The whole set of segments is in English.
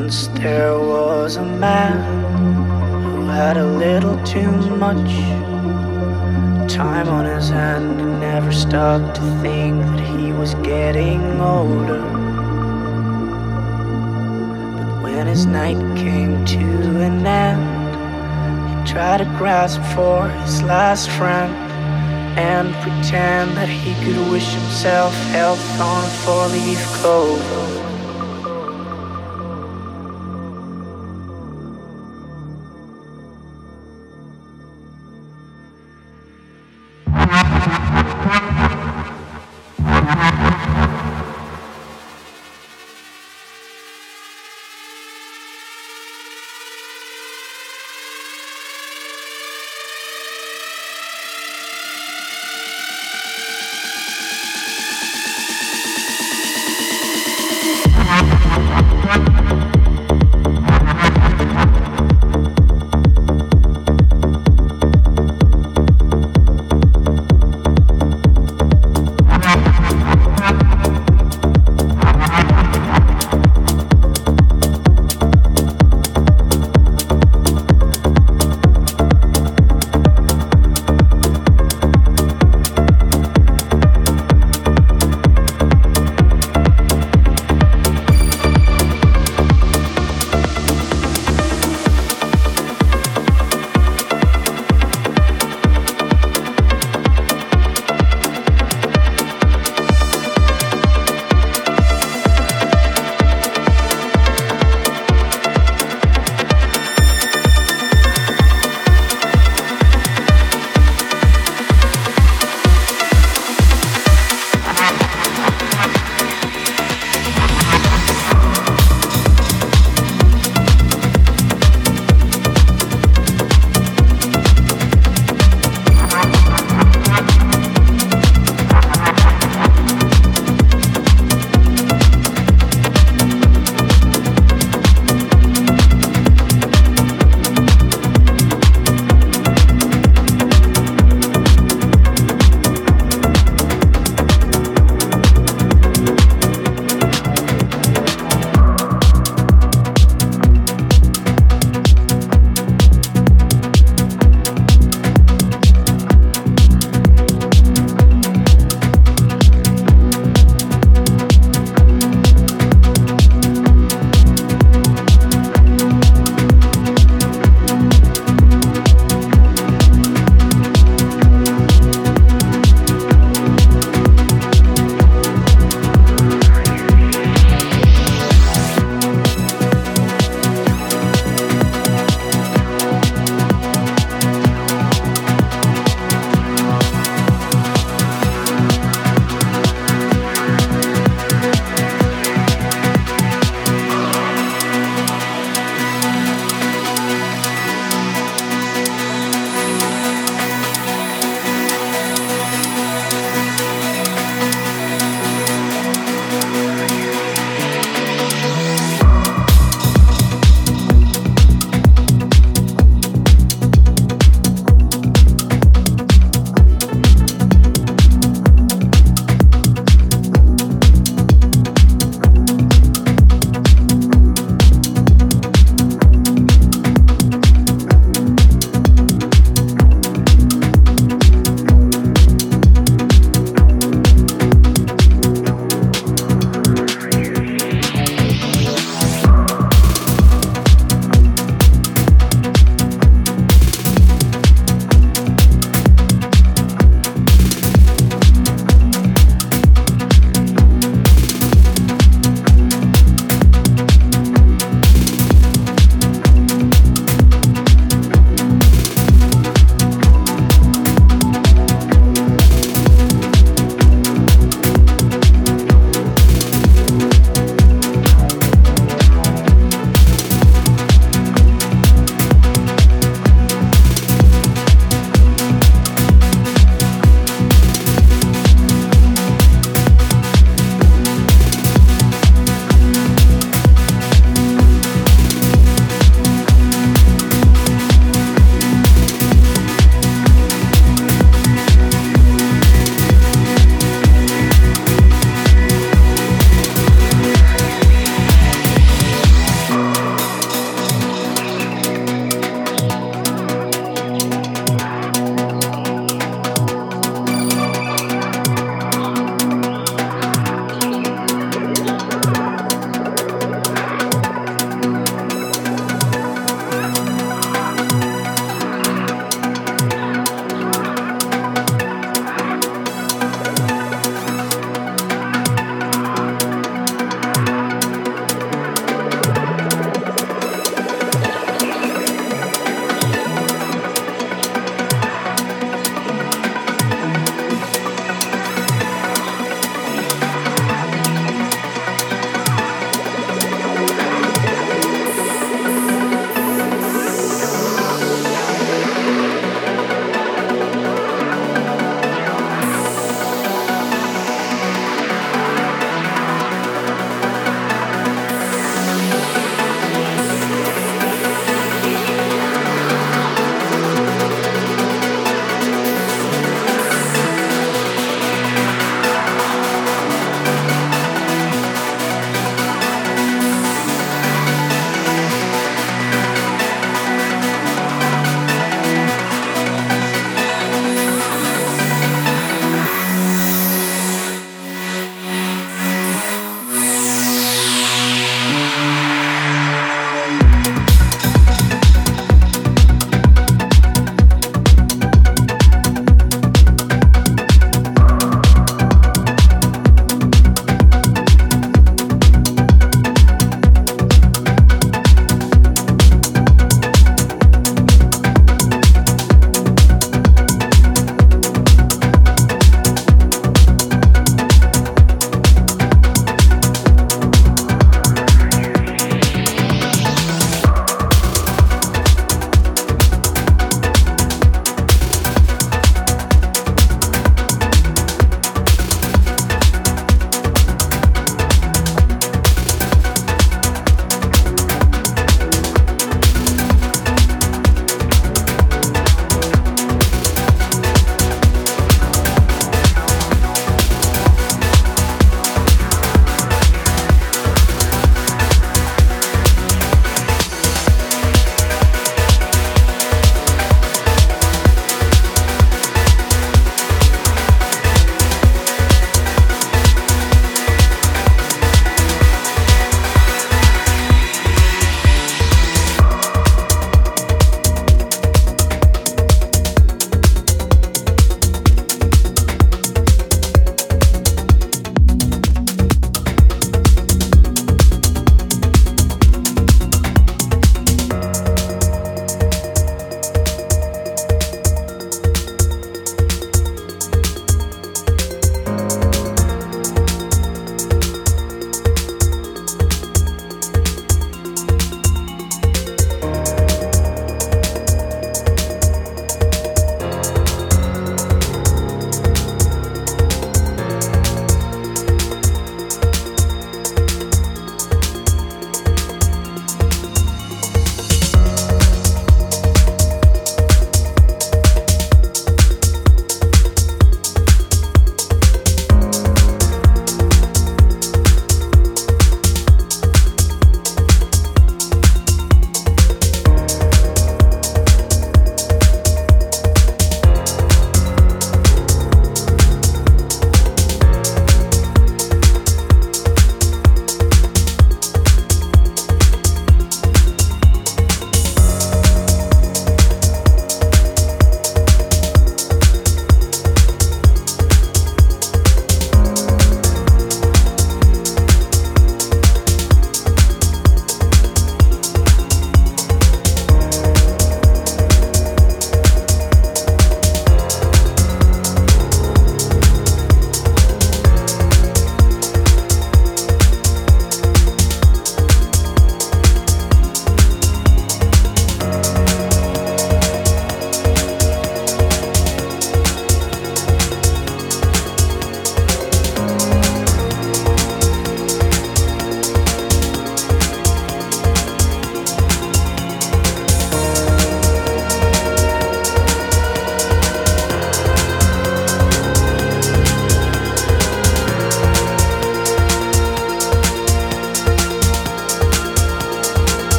Once there was a man who had a little too much time on his hand and never stopped to think that he was getting older. But when his night came to an end, he tried to grasp for his last friend and pretend that he could wish himself health on four leaf clover.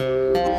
Música